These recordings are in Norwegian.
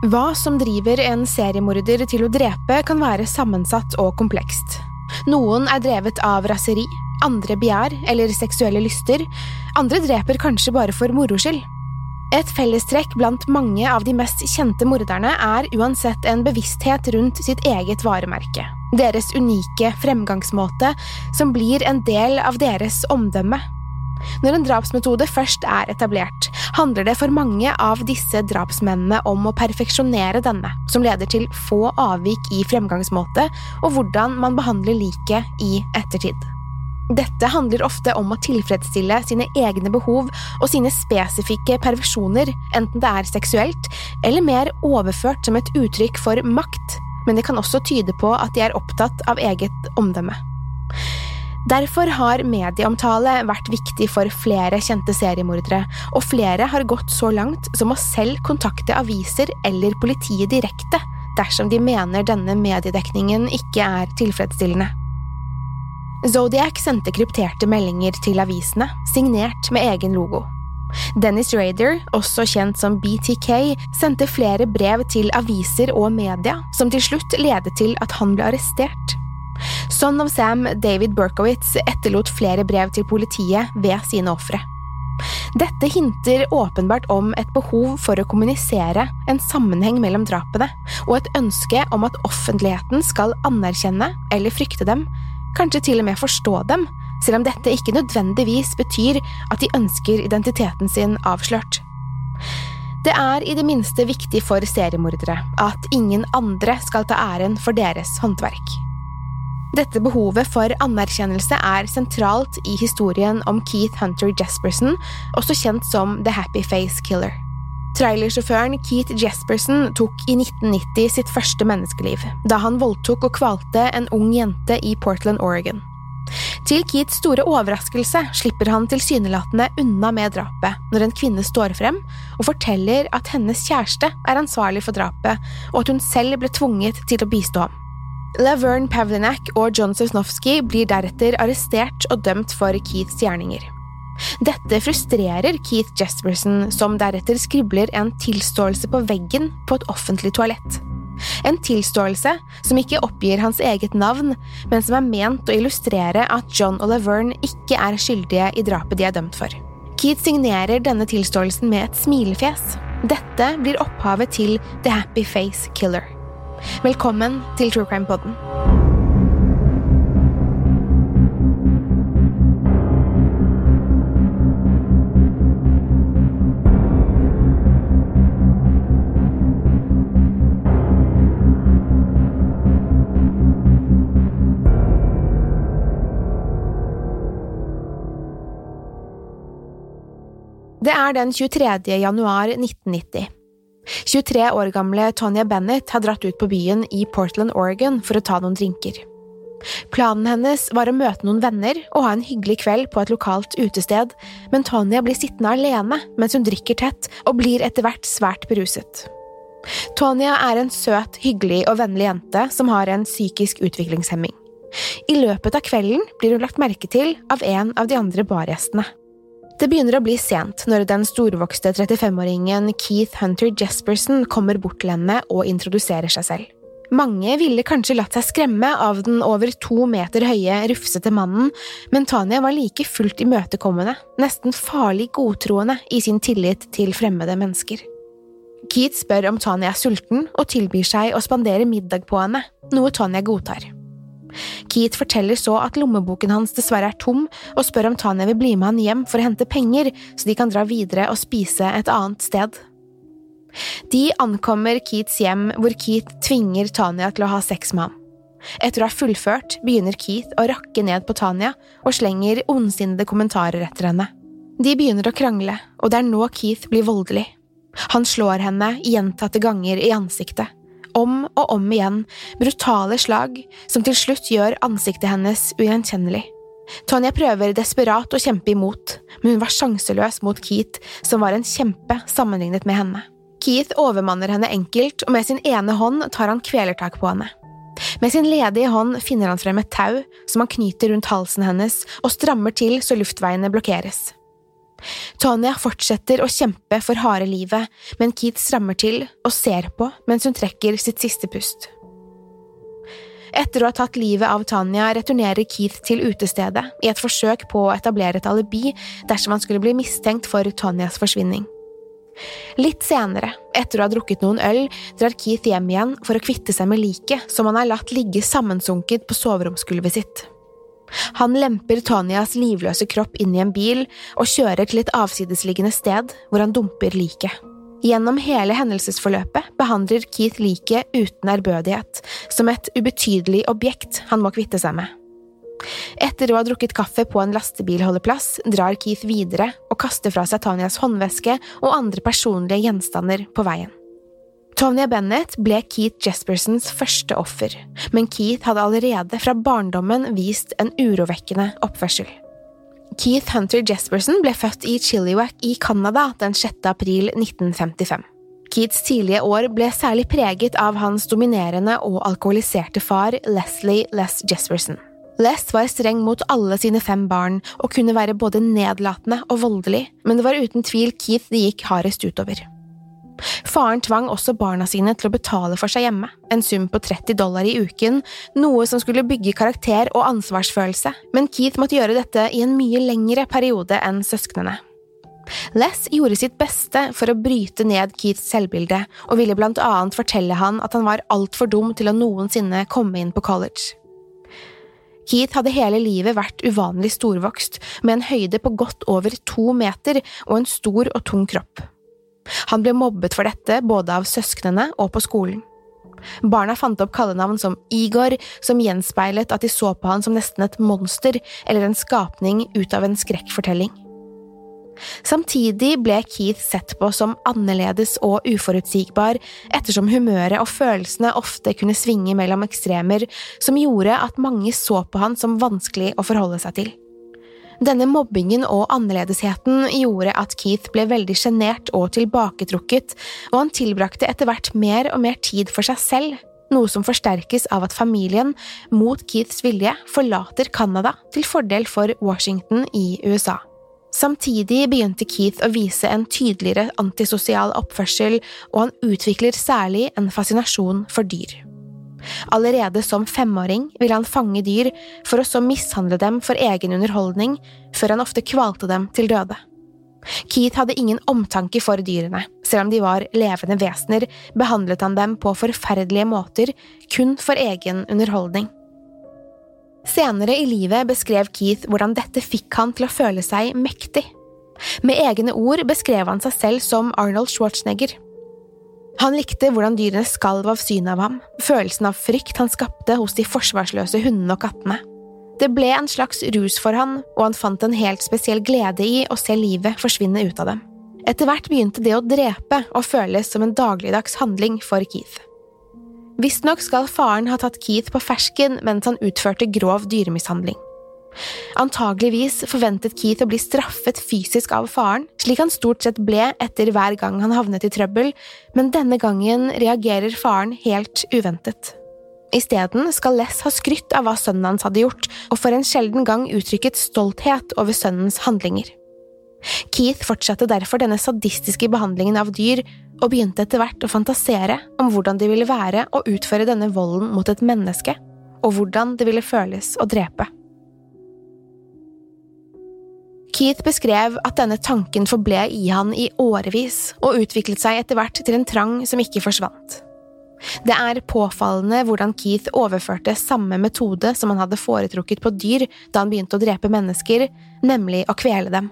Hva som driver en seriemorder til å drepe, kan være sammensatt og komplekst. Noen er drevet av raseri, andre begjær eller seksuelle lyster, andre dreper kanskje bare for moro skyld. Et fellestrekk blant mange av de mest kjente morderne er uansett en bevissthet rundt sitt eget varemerke, deres unike fremgangsmåte som blir en del av deres omdømme. Når en drapsmetode først er etablert, handler det for mange av disse drapsmennene om å perfeksjonere denne, som leder til få avvik i fremgangsmåte og hvordan man behandler liket i ettertid. Dette handler ofte om å tilfredsstille sine egne behov og sine spesifikke perversjoner, enten det er seksuelt eller mer overført som et uttrykk for makt, men det kan også tyde på at de er opptatt av eget omdømme. Derfor har medieomtale vært viktig for flere kjente seriemordere, og flere har gått så langt som å selv kontakte aviser eller politiet direkte dersom de mener denne mediedekningen ikke er tilfredsstillende. Zodiac sendte krypterte meldinger til avisene, signert med egen logo. Dennis Rader, også kjent som BTK, sendte flere brev til aviser og media, som til slutt ledet til at han ble arrestert. Son of Sam, David Berkowitz, etterlot flere brev til politiet ved sine ofre. Dette hinter åpenbart om et behov for å kommunisere en sammenheng mellom drapene, og et ønske om at offentligheten skal anerkjenne eller frykte dem, kanskje til og med forstå dem, selv om dette ikke nødvendigvis betyr at de ønsker identiteten sin avslørt. Det er i det minste viktig for seriemordere at ingen andre skal ta æren for deres håndverk. Dette behovet for anerkjennelse er sentralt i historien om Keith Hunter Jesperson, også kjent som The Happy Face Killer. Trailersjåføren Keith Jesperson tok i 1990 sitt første menneskeliv, da han voldtok og kvalte en ung jente i Portland, Oregon. Til Keiths store overraskelse slipper han tilsynelatende unna med drapet når en kvinne står frem og forteller at hennes kjæreste er ansvarlig for drapet, og at hun selv ble tvunget til å bistå ham. Laverne Pavlinak og John Sosnowski blir deretter arrestert og dømt for Keiths gjerninger. Dette frustrerer Keith Jesperson, som deretter skribler en tilståelse på veggen på et offentlig toalett. En tilståelse som ikke oppgir hans eget navn, men som er ment å illustrere at John og Laverne ikke er skyldige i drapet de er dømt for. Keith signerer denne tilståelsen med et smilefjes. Dette blir opphavet til The Happy Face Killer. Velkommen til True Crime Podden. Det er den 23. januar 1990. 23 år gamle Tonya Bennett har dratt ut på byen i Portland, Oregon for å ta noen drinker. Planen hennes var å møte noen venner og ha en hyggelig kveld på et lokalt utested, men Tonya blir sittende alene mens hun drikker tett og blir etter hvert svært beruset. Tonya er en søt, hyggelig og vennlig jente som har en psykisk utviklingshemming. I løpet av kvelden blir hun lagt merke til av en av de andre bargjestene. Det begynner å bli sent når den storvokste 35-åringen Keith Hunter Jesperson kommer bort til henne og introduserer seg selv. Mange ville kanskje latt seg skremme av den over to meter høye, rufsete mannen, men Tanya var like fullt imøtekommende, nesten farlig godtroende i sin tillit til fremmede mennesker. Keith spør om Tanya er sulten, og tilbyr seg å spandere middag på henne, noe Tanya godtar. Keith forteller så at lommeboken hans dessverre er tom, og spør om Tanya vil bli med han hjem for å hente penger, så de kan dra videre og spise et annet sted. De ankommer Keiths hjem, hvor Keith tvinger Tanya til å ha sex med ham. Etter å ha fullført begynner Keith å rakke ned på Tanya og slenger ondsinnede kommentarer etter henne. De begynner å krangle, og det er nå Keith blir voldelig. Han slår henne gjentatte ganger i ansiktet om og om igjen, brutale slag som til slutt gjør ansiktet hennes ugjenkjennelig. Tonja prøver desperat å kjempe imot, men hun var sjanseløs mot Keith, som var en kjempe sammenlignet med henne. Keith overmanner henne enkelt, og med sin ene hånd tar han kvelertak på henne. Med sin ledige hånd finner han frem et tau som han knyter rundt halsen hennes og strammer til så luftveiene blokkeres. Tonya fortsetter å kjempe for harde livet, men Keith strammer til og ser på mens hun trekker sitt siste pust. Etter å ha tatt livet av Tanya returnerer Keith til utestedet i et forsøk på å etablere et alibi dersom han skulle bli mistenkt for Tanyas forsvinning. Litt senere, etter å ha drukket noen øl, drar Keith hjem igjen for å kvitte seg med liket som han har latt ligge sammensunket på soveromsgulvet sitt. Han lemper Tonyas livløse kropp inn i en bil og kjører til et avsidesliggende sted hvor han dumper liket. Gjennom hele hendelsesforløpet behandler Keith liket uten ærbødighet, som et ubetydelig objekt han må kvitte seg med. Etter å ha drukket kaffe på en lastebilholdeplass drar Keith videre og kaster fra seg Tanyas håndveske og andre personlige gjenstander på veien. Tonya Bennett ble Keith Jespersons første offer, men Keith hadde allerede fra barndommen vist en urovekkende oppførsel. Keith Hunter Jesperson ble født i Chilliwack i Canada den 6. april 1955. Keiths tidlige år ble særlig preget av hans dominerende og alkoholiserte far Leslie Les Jesperson. Les var streng mot alle sine fem barn og kunne være både nedlatende og voldelig, men det var uten tvil Keith det gikk hardest utover. Faren tvang også barna sine til å betale for seg hjemme, en sum på 30 dollar i uken, noe som skulle bygge karakter og ansvarsfølelse, men Keith måtte gjøre dette i en mye lengre periode enn søsknene. Les gjorde sitt beste for å bryte ned Keiths selvbilde, og ville blant annet fortelle han at han var altfor dum til å noensinne komme inn på college. Keith hadde hele livet vært uvanlig storvokst, med en høyde på godt over to meter og en stor og tung kropp. Han ble mobbet for dette både av søsknene og på skolen. Barna fant opp kallenavn som Igor, som gjenspeilet at de så på han som nesten et monster eller en skapning ut av en skrekkfortelling. Samtidig ble Keith sett på som annerledes og uforutsigbar, ettersom humøret og følelsene ofte kunne svinge mellom ekstremer, som gjorde at mange så på han som vanskelig å forholde seg til. Denne mobbingen og annerledesheten gjorde at Keith ble veldig sjenert og tilbaketrukket, og han tilbrakte etter hvert mer og mer tid for seg selv, noe som forsterkes av at familien, mot Keiths vilje, forlater Canada til fordel for Washington i USA. Samtidig begynte Keith å vise en tydeligere antisosial oppførsel, og han utvikler særlig en fascinasjon for dyr. Allerede som femåring ville han fange dyr for å så mishandle dem for egen underholdning, før han ofte kvalte dem til døde. Keith hadde ingen omtanke for dyrene, selv om de var levende vesener, behandlet han dem på forferdelige måter, kun for egen underholdning. Senere i livet beskrev Keith hvordan dette fikk han til å føle seg mektig. Med egne ord beskrev han seg selv som Arnold Schwarzenegger. Han likte hvordan dyrene skalv av synet av ham, følelsen av frykt han skapte hos de forsvarsløse hundene og kattene. Det ble en slags rus for han, og han fant en helt spesiell glede i å se livet forsvinne ut av dem. Etter hvert begynte det å drepe å føles som en dagligdags handling for Keith. Visstnok skal faren ha tatt Keith på fersken mens han utførte grov dyremishandling. Antageligvis forventet Keith å bli straffet fysisk av faren, slik han stort sett ble etter hver gang han havnet i trøbbel, men denne gangen reagerer faren helt uventet. Isteden skal Les ha skrytt av hva sønnen hans hadde gjort, og for en sjelden gang uttrykket stolthet over sønnens handlinger. Keith fortsatte derfor denne sadistiske behandlingen av dyr, og begynte etter hvert å fantasere om hvordan det ville være å utføre denne volden mot et menneske, og hvordan det ville føles å drepe. Keith beskrev at denne tanken forble i han i årevis, og utviklet seg etter hvert til en trang som ikke forsvant. Det er påfallende hvordan Keith overførte samme metode som han hadde foretrukket på dyr da han begynte å drepe mennesker, nemlig å kvele dem.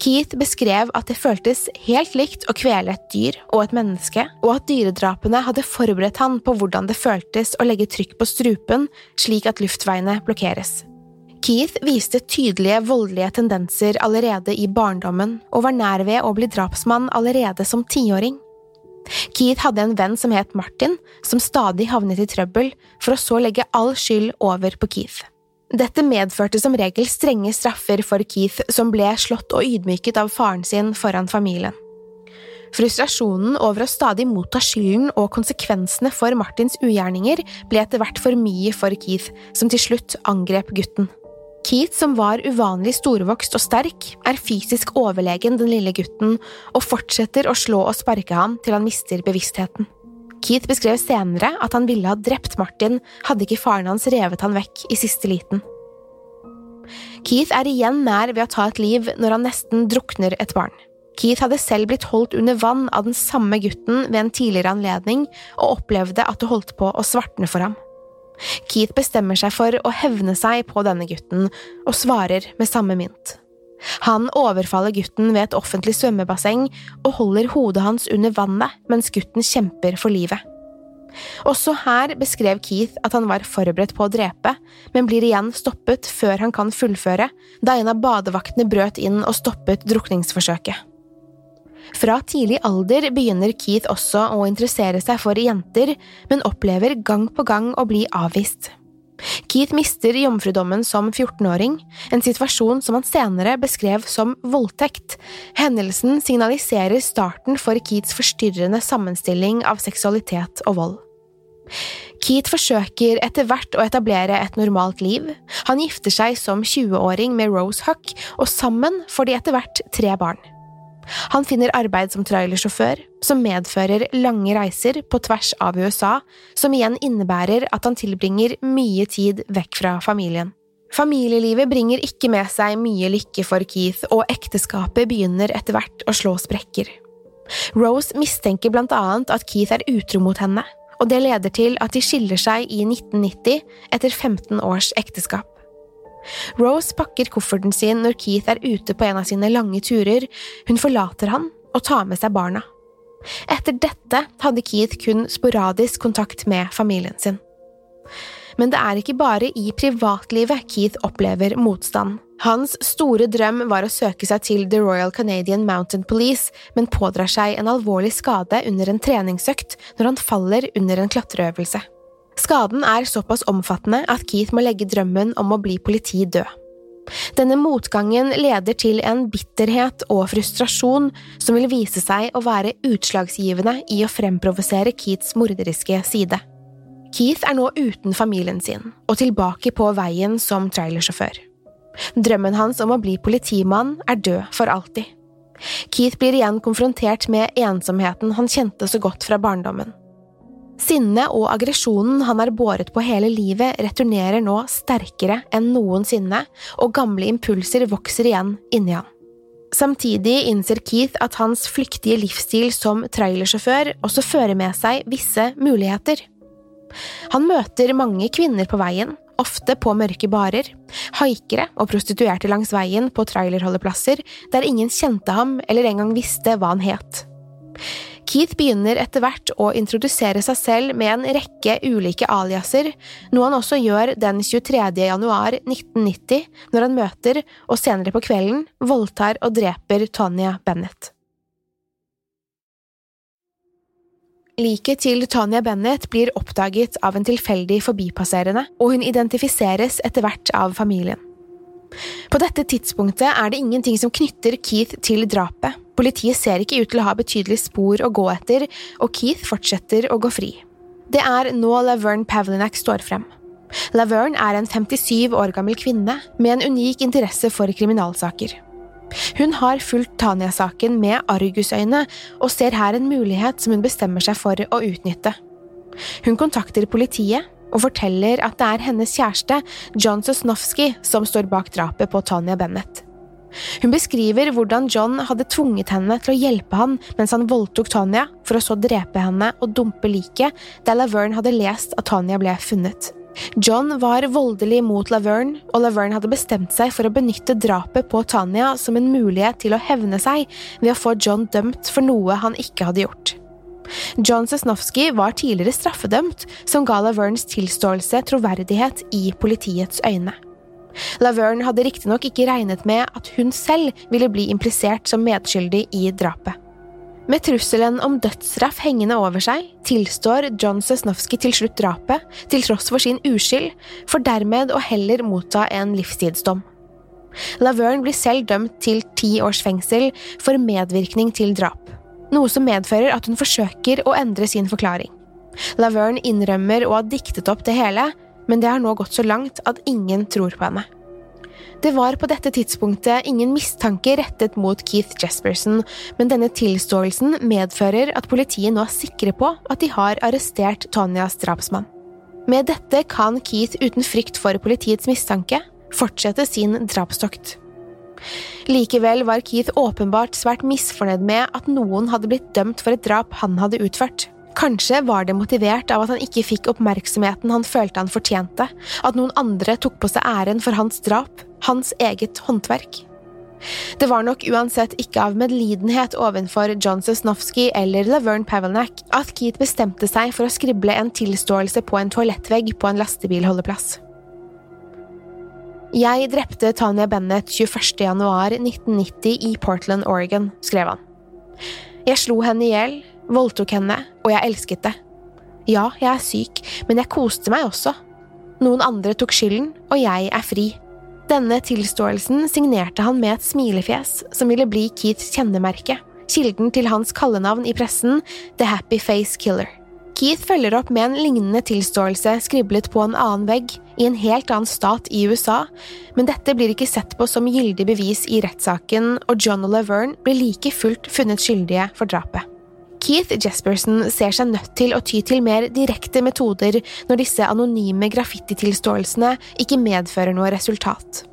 Keith beskrev at det føltes helt likt å kvele et dyr og et menneske, og at dyredrapene hadde forberedt han på hvordan det føltes å legge trykk på strupen slik at luftveiene blokkeres. Keith viste tydelige voldelige tendenser allerede i barndommen, og var nær ved å bli drapsmann allerede som tiåring. Keith hadde en venn som het Martin, som stadig havnet i trøbbel, for å så legge all skyld over på Keith. Dette medførte som regel strenge straffer for Keith, som ble slått og ydmyket av faren sin foran familien. Frustrasjonen over å stadig motta skylden og konsekvensene for Martins ugjerninger ble etter hvert for mye for Keith, som til slutt angrep gutten. Keith, som var uvanlig storvokst og sterk, er fysisk overlegen den lille gutten og fortsetter å slå og sparke ham til han mister bevisstheten. Keith beskrev senere at han ville ha drept Martin hadde ikke faren hans revet han vekk i siste liten. Keith er igjen nær ved å ta et liv når han nesten drukner et barn. Keith hadde selv blitt holdt under vann av den samme gutten ved en tidligere anledning, og opplevde at det holdt på å svartne for ham. Keith bestemmer seg for å hevne seg på denne gutten, og svarer med samme mynt. Han overfaller gutten ved et offentlig svømmebasseng og holder hodet hans under vannet mens gutten kjemper for livet. Også her beskrev Keith at han var forberedt på å drepe, men blir igjen stoppet før han kan fullføre, da en av badevaktene brøt inn og stoppet drukningsforsøket. Fra tidlig alder begynner Keith også å interessere seg for jenter, men opplever gang på gang å bli avvist. Keith mister jomfrudommen som 14-åring, en situasjon som han senere beskrev som voldtekt. Hendelsen signaliserer starten for Keiths forstyrrende sammenstilling av seksualitet og vold. Keith forsøker etter hvert å etablere et normalt liv. Han gifter seg som 20-åring med Rose Huck, og sammen får de etter hvert tre barn. Han finner arbeid som trailersjåfør, som medfører lange reiser på tvers av USA, som igjen innebærer at han tilbringer mye tid vekk fra familien. Familielivet bringer ikke med seg mye lykke for Keith, og ekteskapet begynner etter hvert å slå sprekker. Rose mistenker blant annet at Keith er utro mot henne, og det leder til at de skiller seg i 1990 etter 15 års ekteskap. Rose pakker kofferten sin når Keith er ute på en av sine lange turer, hun forlater han og tar med seg barna. Etter dette hadde Keith kun sporadisk kontakt med familien sin. Men det er ikke bare i privatlivet Keith opplever motstand. Hans store drøm var å søke seg til The Royal Canadian Mountain Police, men pådrar seg en alvorlig skade under en treningsøkt når han faller under en klatreøvelse. Skaden er såpass omfattende at Keith må legge drømmen om å bli politi død. Denne motgangen leder til en bitterhet og frustrasjon som vil vise seg å være utslagsgivende i å fremprovosere Keiths morderiske side. Keith er nå uten familien sin og tilbake på veien som trailersjåfør. Drømmen hans om å bli politimann er død for alltid. Keith blir igjen konfrontert med ensomheten han kjente så godt fra barndommen. Sinnet og aggresjonen han har båret på hele livet, returnerer nå sterkere enn noensinne, og gamle impulser vokser igjen inni han. Samtidig innser Keith at hans flyktige livsstil som trailersjåfør også fører med seg visse muligheter. Han møter mange kvinner på veien, ofte på mørke barer, haikere og prostituerte langs veien på trailerholdeplasser der ingen kjente ham eller engang visste hva han het. Keith begynner etter hvert å introdusere seg selv med en rekke ulike aliaser, noe han også gjør den 23. januar 1990, når han møter, og senere på kvelden, voldtar og dreper Tonya Bennett. Liket til Tonya Bennett blir oppdaget av en tilfeldig forbipasserende, og hun identifiseres etter hvert av familien. På dette tidspunktet er det ingenting som knytter Keith til drapet. Politiet ser ikke ut til å ha betydelige spor å gå etter, og Keith fortsetter å gå fri. Det er nå Laverne Pavlinac står frem. Laverne er en 57 år gammel kvinne med en unik interesse for kriminalsaker. Hun har fulgt Tanya-saken med argusøyne og ser her en mulighet som hun bestemmer seg for å utnytte. Hun kontakter politiet og forteller at det er hennes kjæreste, John Sosnowski, som står bak drapet på Tanya Bennett. Hun beskriver hvordan John hadde tvunget henne til å hjelpe han mens han voldtok Tanya, for å så drepe henne og dumpe liket der Laverne hadde lest at Tanya ble funnet. John var voldelig mot Laverne, og Laverne hadde bestemt seg for å benytte drapet på Tanya som en mulighet til å hevne seg ved å få John dømt for noe han ikke hadde gjort. John Sesnowski var tidligere straffedømt, som ga Lavernes tilståelse troverdighet i politiets øyne. Laverne hadde riktignok ikke regnet med at hun selv ville bli implisert som medskyldig i drapet. Med trusselen om dødsstraff hengende over seg, tilstår John Sesnowski til slutt drapet, til tross for sin uskyld, for dermed å heller motta en livstidsdom. Laverne blir selv dømt til ti års fengsel for medvirkning til drap noe som medfører at hun forsøker å endre sin forklaring. Laverne innrømmer å ha diktet opp det hele, men det har nå gått så langt at ingen tror på henne. Det var på dette tidspunktet ingen mistanke rettet mot Keith Jesperson, men denne tilståelsen medfører at politiet nå er sikre på at de har arrestert Tonyas drapsmann. Med dette kan Keith uten frykt for politiets mistanke fortsette sin drapstokt. Likevel var Keith åpenbart svært misfornøyd med at noen hadde blitt dømt for et drap han hadde utført. Kanskje var det motivert av at han ikke fikk oppmerksomheten han følte han fortjente, at noen andre tok på seg æren for hans drap, hans eget håndverk. Det var nok uansett ikke av medlidenhet overfor John Sosnowski eller Laverne Pavelnak at Keith bestemte seg for å skrible en tilståelse på en toalettvegg på en lastebilholdeplass. Jeg drepte Tanya Bennett 21. januar 1990 i Portland, Oregon, skrev han. Jeg slo henne i hjel, voldtok henne, og jeg elsket det. Ja, jeg er syk, men jeg koste meg også. Noen andre tok skylden, og jeg er fri. Denne tilståelsen signerte han med et smilefjes som ville bli Keiths kjennemerke, kilden til hans kallenavn i pressen, The Happy Face Killer. Keith følger opp med en lignende tilståelse skriblet på en annen vegg, i en helt annen stat i USA, men dette blir ikke sett på som gyldig bevis i rettssaken, og John og Laverne blir like fullt funnet skyldige for drapet. Keith Jesperson ser seg nødt til å ty til mer direkte metoder når disse anonyme graffititilståelsene ikke medfører noe resultat.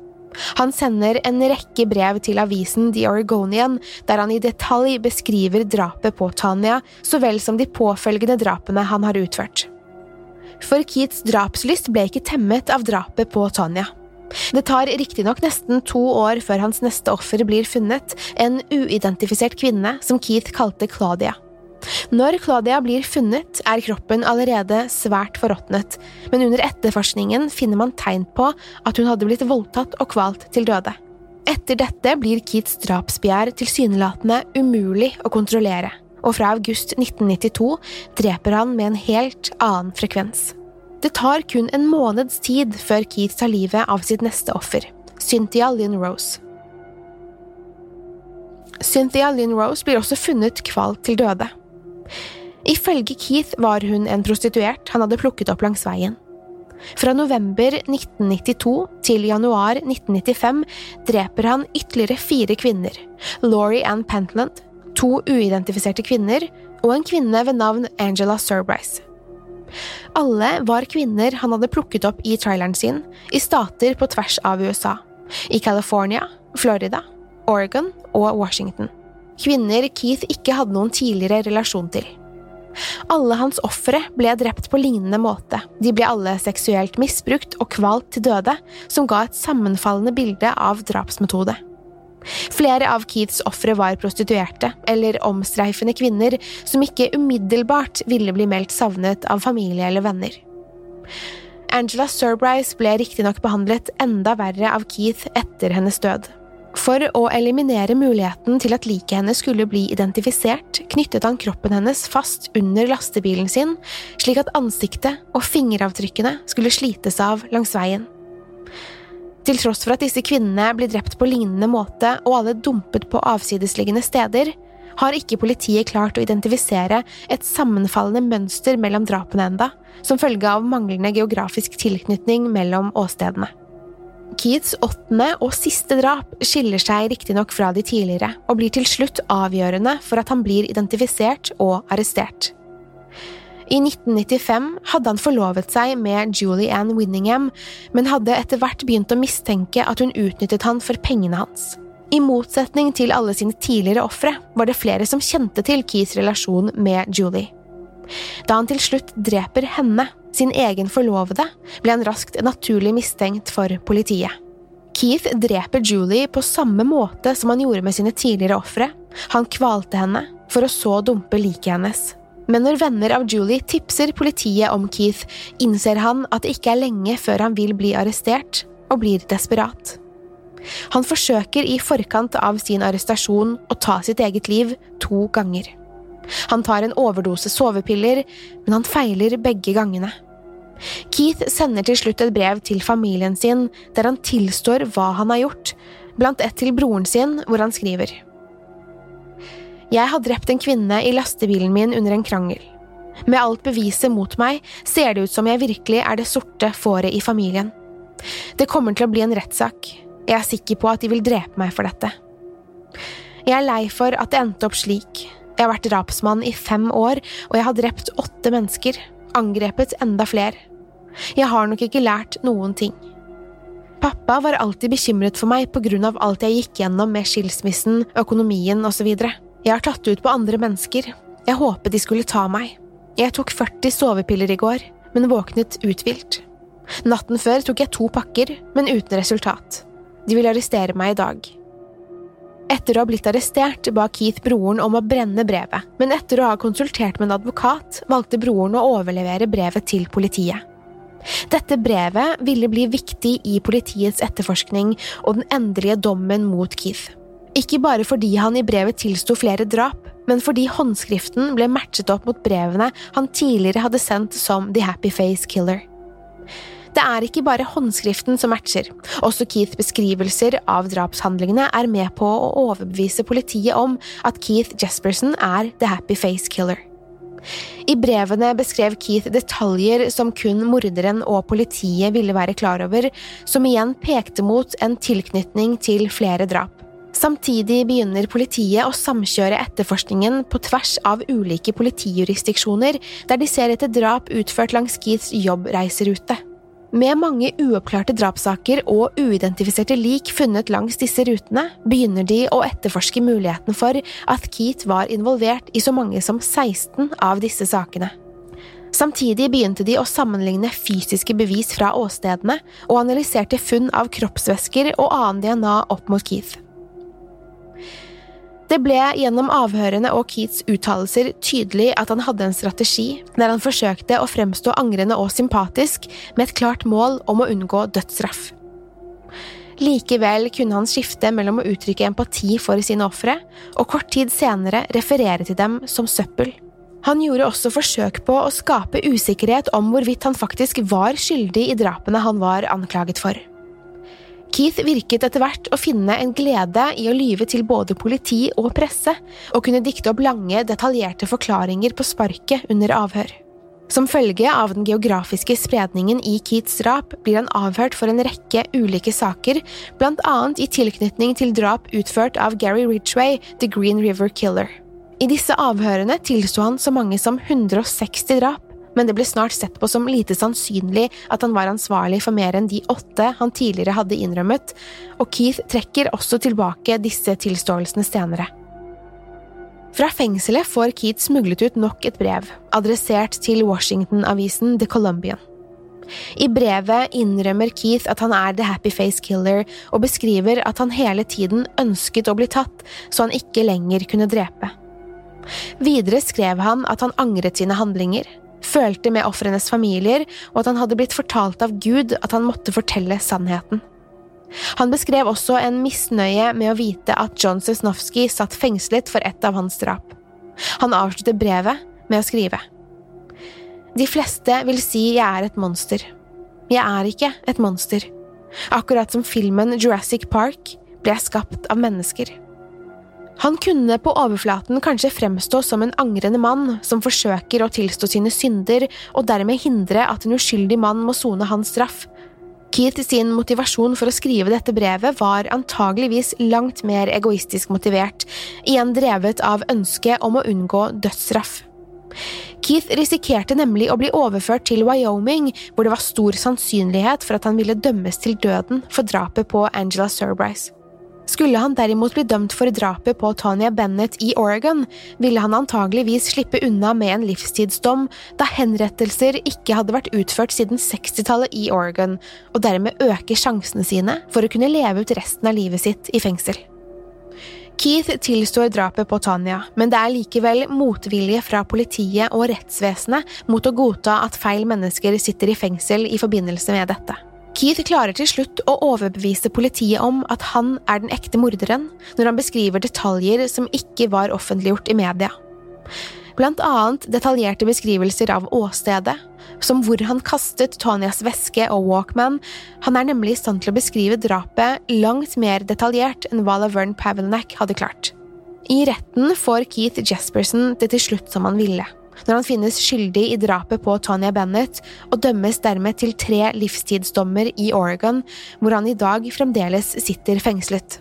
Han sender en rekke brev til avisen The Oregonian, der han i detalj beskriver drapet på Tanya, så vel som de påfølgende drapene han har utført. For Keats drapslyst ble ikke temmet av drapet på Tanya. Det tar riktignok nesten to år før hans neste offer blir funnet, en uidentifisert kvinne som Keith kalte Claudia. Når Claudia blir funnet, er kroppen allerede svært forråtnet, men under etterforskningen finner man tegn på at hun hadde blitt voldtatt og kvalt til døde. Etter dette blir Keats drapsbegjær tilsynelatende umulig å kontrollere, og fra august 1992 dreper han med en helt annen frekvens. Det tar kun en måneds tid før Keats tar livet av sitt neste offer, Cynthia Lynn Rose. Cynthia Lynn Rose blir også funnet kvalt til døde. Ifølge Keith var hun en prostituert han hadde plukket opp langs veien. Fra november 1992 til januar 1995 dreper han ytterligere fire kvinner, Laurie Ann Pentland, to uidentifiserte kvinner og en kvinne ved navn Angela Surbrice. Alle var kvinner han hadde plukket opp i traileren sin, i stater på tvers av USA, i California, Florida, Oregon og Washington kvinner Keith ikke hadde noen tidligere relasjon til. Alle hans ofre ble drept på lignende måte, de ble alle seksuelt misbrukt og kvalt til døde, som ga et sammenfallende bilde av drapsmetode. Flere av Keiths ofre var prostituerte, eller omstreifende kvinner som ikke umiddelbart ville bli meldt savnet av familie eller venner. Angela Surbrice ble riktignok behandlet enda verre av Keith etter hennes død. For å eliminere muligheten til at liket hennes skulle bli identifisert, knyttet han kroppen hennes fast under lastebilen sin, slik at ansiktet og fingeravtrykkene skulle slites av langs veien. Til tross for at disse kvinnene blir drept på lignende måte og alle dumpet på avsidesliggende steder, har ikke politiet klart å identifisere et sammenfallende mønster mellom drapene enda, som følge av manglende geografisk tilknytning mellom åstedene. Keats åttende og siste drap skiller seg riktignok fra de tidligere, og blir til slutt avgjørende for at han blir identifisert og arrestert. I 1995 hadde han forlovet seg med Julie Ann Winningham, men hadde etter hvert begynt å mistenke at hun utnyttet han for pengene hans. I motsetning til alle sine tidligere ofre var det flere som kjente til Keiths relasjon med Julie. Da han til slutt dreper henne, sin egen forlovede, ble han raskt naturlig mistenkt for politiet. Keith dreper Julie på samme måte som han gjorde med sine tidligere ofre. Han kvalte henne, for å så dumpe liket hennes. Men når venner av Julie tipser politiet om Keith, innser han at det ikke er lenge før han vil bli arrestert, og blir desperat. Han forsøker i forkant av sin arrestasjon å ta sitt eget liv to ganger. Han tar en overdose sovepiller, men han feiler begge gangene. Keith sender til slutt et brev til familien sin der han tilstår hva han har gjort, blant ett til broren sin, hvor han skriver. Jeg har drept en kvinne i lastebilen min under en krangel. Med alt beviset mot meg ser det ut som jeg virkelig er det sorte fåret i familien. Det kommer til å bli en rettssak. Jeg er sikker på at de vil drepe meg for dette. Jeg er lei for at det endte opp slik. Jeg har vært drapsmann i fem år, og jeg har drept åtte mennesker. Angrepet enda flere. Jeg har nok ikke lært noen ting. Pappa var alltid bekymret for meg på grunn av alt jeg gikk gjennom med skilsmissen, økonomien osv. Jeg har tatt ut på andre mennesker. Jeg håpet de skulle ta meg. Jeg tok 40 sovepiller i går, men våknet uthvilt. Natten før tok jeg to pakker, men uten resultat. De vil arrestere meg i dag. Etter å ha blitt arrestert ba Keith broren om å brenne brevet, men etter å ha konsultert med en advokat valgte broren å overlevere brevet til politiet. Dette brevet ville bli viktig i politiets etterforskning og den endelige dommen mot Keith. Ikke bare fordi han i brevet tilsto flere drap, men fordi håndskriften ble matchet opp mot brevene han tidligere hadde sendt som The Happy Face Killer. Det er ikke bare håndskriften som matcher, også Keiths beskrivelser av drapshandlingene er med på å overbevise politiet om at Keith Jesperson er The Happy Face Killer. I brevene beskrev Keith detaljer som kun morderen og politiet ville være klar over, som igjen pekte mot en tilknytning til flere drap. Samtidig begynner politiet å samkjøre etterforskningen på tvers av ulike politijurisdiksjoner, der de ser etter drap utført langs Keiths jobbreiserute. Med mange uoppklarte drapssaker og uidentifiserte lik funnet langs disse rutene, begynner de å etterforske muligheten for at Keith var involvert i så mange som 16 av disse sakene. Samtidig begynte de å sammenligne fysiske bevis fra åstedene, og analyserte funn av kroppsvæsker og annen DNA opp mot Keith. Det ble gjennom avhørene og Keats uttalelser tydelig at han hadde en strategi der han forsøkte å fremstå angrende og sympatisk med et klart mål om å unngå dødsstraff. Likevel kunne han skifte mellom å uttrykke empati for sine ofre og kort tid senere referere til dem som søppel. Han gjorde også forsøk på å skape usikkerhet om hvorvidt han faktisk var skyldig i drapene han var anklaget for. Keith virket etter hvert å finne en glede i å lyve til både politi og presse, og kunne dikte opp lange, detaljerte forklaringer på sparket under avhør. Som følge av den geografiske spredningen i Keats drap blir han avhørt for en rekke ulike saker, blant annet i tilknytning til drap utført av Gary Ridgway, The Green River Killer. I disse avhørene tilsto han så mange som 160 drap, men det ble snart sett på som lite sannsynlig at han var ansvarlig for mer enn de åtte han tidligere hadde innrømmet, og Keith trekker også tilbake disse tilståelsene senere. Fra fengselet får Keith smuglet ut nok et brev, adressert til Washington-avisen The Colombian. I brevet innrømmer Keith at han er The Happy Face Killer, og beskriver at han hele tiden ønsket å bli tatt, så han ikke lenger kunne drepe. Videre skrev han at han angret sine handlinger, følte med ofrenes familier, og at han hadde blitt fortalt av Gud at han måtte fortelle sannheten. Han beskrev også en misnøye med å vite at John Sesnowski satt fengslet for et av hans drap. Han avsluttet brevet med å skrive. De fleste vil si jeg er et monster. Jeg er ikke et monster. akkurat som filmen Jurassic Park ble jeg skapt av mennesker. Han kunne på overflaten kanskje fremstå som en angrende mann som forsøker å tilstå sine synder og dermed hindre at en uskyldig mann må sone hans straff. Keith sin motivasjon for å skrive dette brevet var antageligvis langt mer egoistisk motivert, igjen drevet av ønsket om å unngå dødsstraff. Keith risikerte nemlig å bli overført til Wyoming, hvor det var stor sannsynlighet for at han ville dømmes til døden for drapet på Angela Surbrice. Skulle han derimot bli dømt for drapet på Tanya Bennett i Oregon, ville han antageligvis slippe unna med en livstidsdom, da henrettelser ikke hadde vært utført siden 60-tallet i Oregon, og dermed øke sjansene sine for å kunne leve ut resten av livet sitt i fengsel. Keith tilstår drapet på Tanya, men det er likevel motvilje fra politiet og rettsvesenet mot å godta at feil mennesker sitter i fengsel i forbindelse med dette. Keith klarer til slutt å overbevise politiet om at han er den ekte morderen, når han beskriver detaljer som ikke var offentliggjort i media. Blant annet detaljerte beskrivelser av åstedet, som hvor han kastet Tonias veske og Walkman. Han er nemlig i stand til å beskrive drapet langt mer detaljert enn hva Laverne Pavelnak hadde klart. I retten får Keith Jesperson det til slutt som han ville, når han finnes skyldig i drapet på Tonya Bennett og dømmes dermed til tre livstidsdommer i Oregon, hvor han i dag fremdeles sitter fengslet.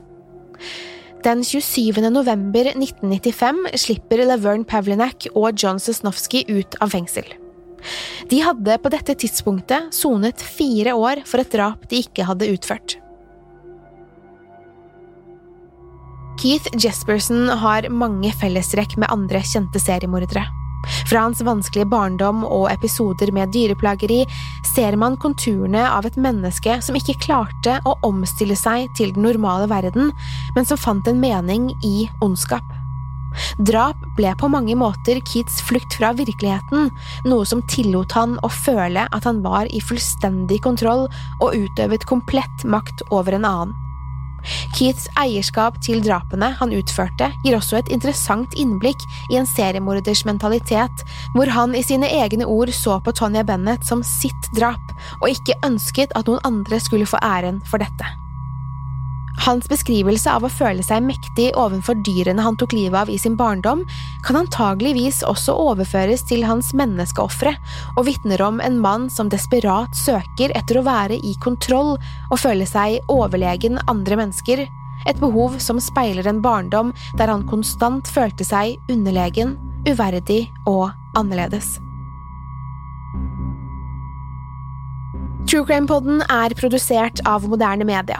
Den 27. november 1995 slipper Laverne Pavlinak og John Sosnowski ut av fengsel. De hadde på dette tidspunktet sonet fire år for et drap de ikke hadde utført. Keith Jesperson har mange fellestrekk med andre kjente seriemordere. Fra hans vanskelige barndom og episoder med dyreplageri ser man konturene av et menneske som ikke klarte å omstille seg til den normale verden, men som fant en mening i ondskap. Drap ble på mange måter Keats flukt fra virkeligheten, noe som tillot han å føle at han var i fullstendig kontroll og utøvet komplett makt over en annen. Keiths eierskap til drapene han utførte, gir også et interessant innblikk i en seriemorders mentalitet, hvor han i sine egne ord så på Tonya Bennett som sitt drap, og ikke ønsket at noen andre skulle få æren for dette. Hans beskrivelse av å føle seg mektig overfor dyrene han tok livet av i sin barndom, kan antageligvis også overføres til hans menneskeofre, og vitner om en mann som desperat søker etter å være i kontroll og føle seg overlegen andre mennesker, et behov som speiler en barndom der han konstant følte seg underlegen, uverdig og annerledes. True Crime-poden er produsert av moderne media.